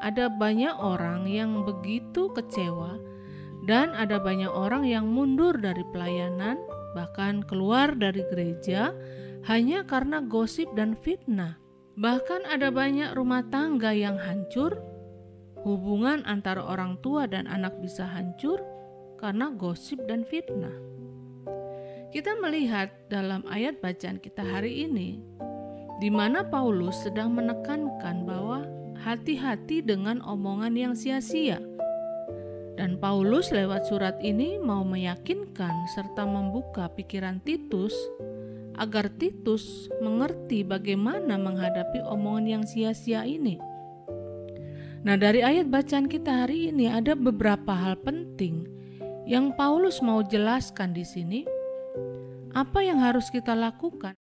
ada banyak orang yang begitu kecewa dan ada banyak orang yang mundur dari pelayanan, bahkan keluar dari gereja hanya karena gosip dan fitnah. Bahkan ada banyak rumah tangga yang hancur, hubungan antara orang tua dan anak bisa hancur karena gosip dan fitnah. Kita melihat dalam ayat bacaan kita hari ini, di mana Paulus sedang menekankan bahwa hati-hati dengan omongan yang sia-sia. Dan Paulus lewat surat ini mau meyakinkan serta membuka pikiran Titus agar Titus mengerti bagaimana menghadapi omongan yang sia-sia ini. Nah, dari ayat bacaan kita hari ini ada beberapa hal penting yang Paulus mau jelaskan di sini apa yang harus kita lakukan?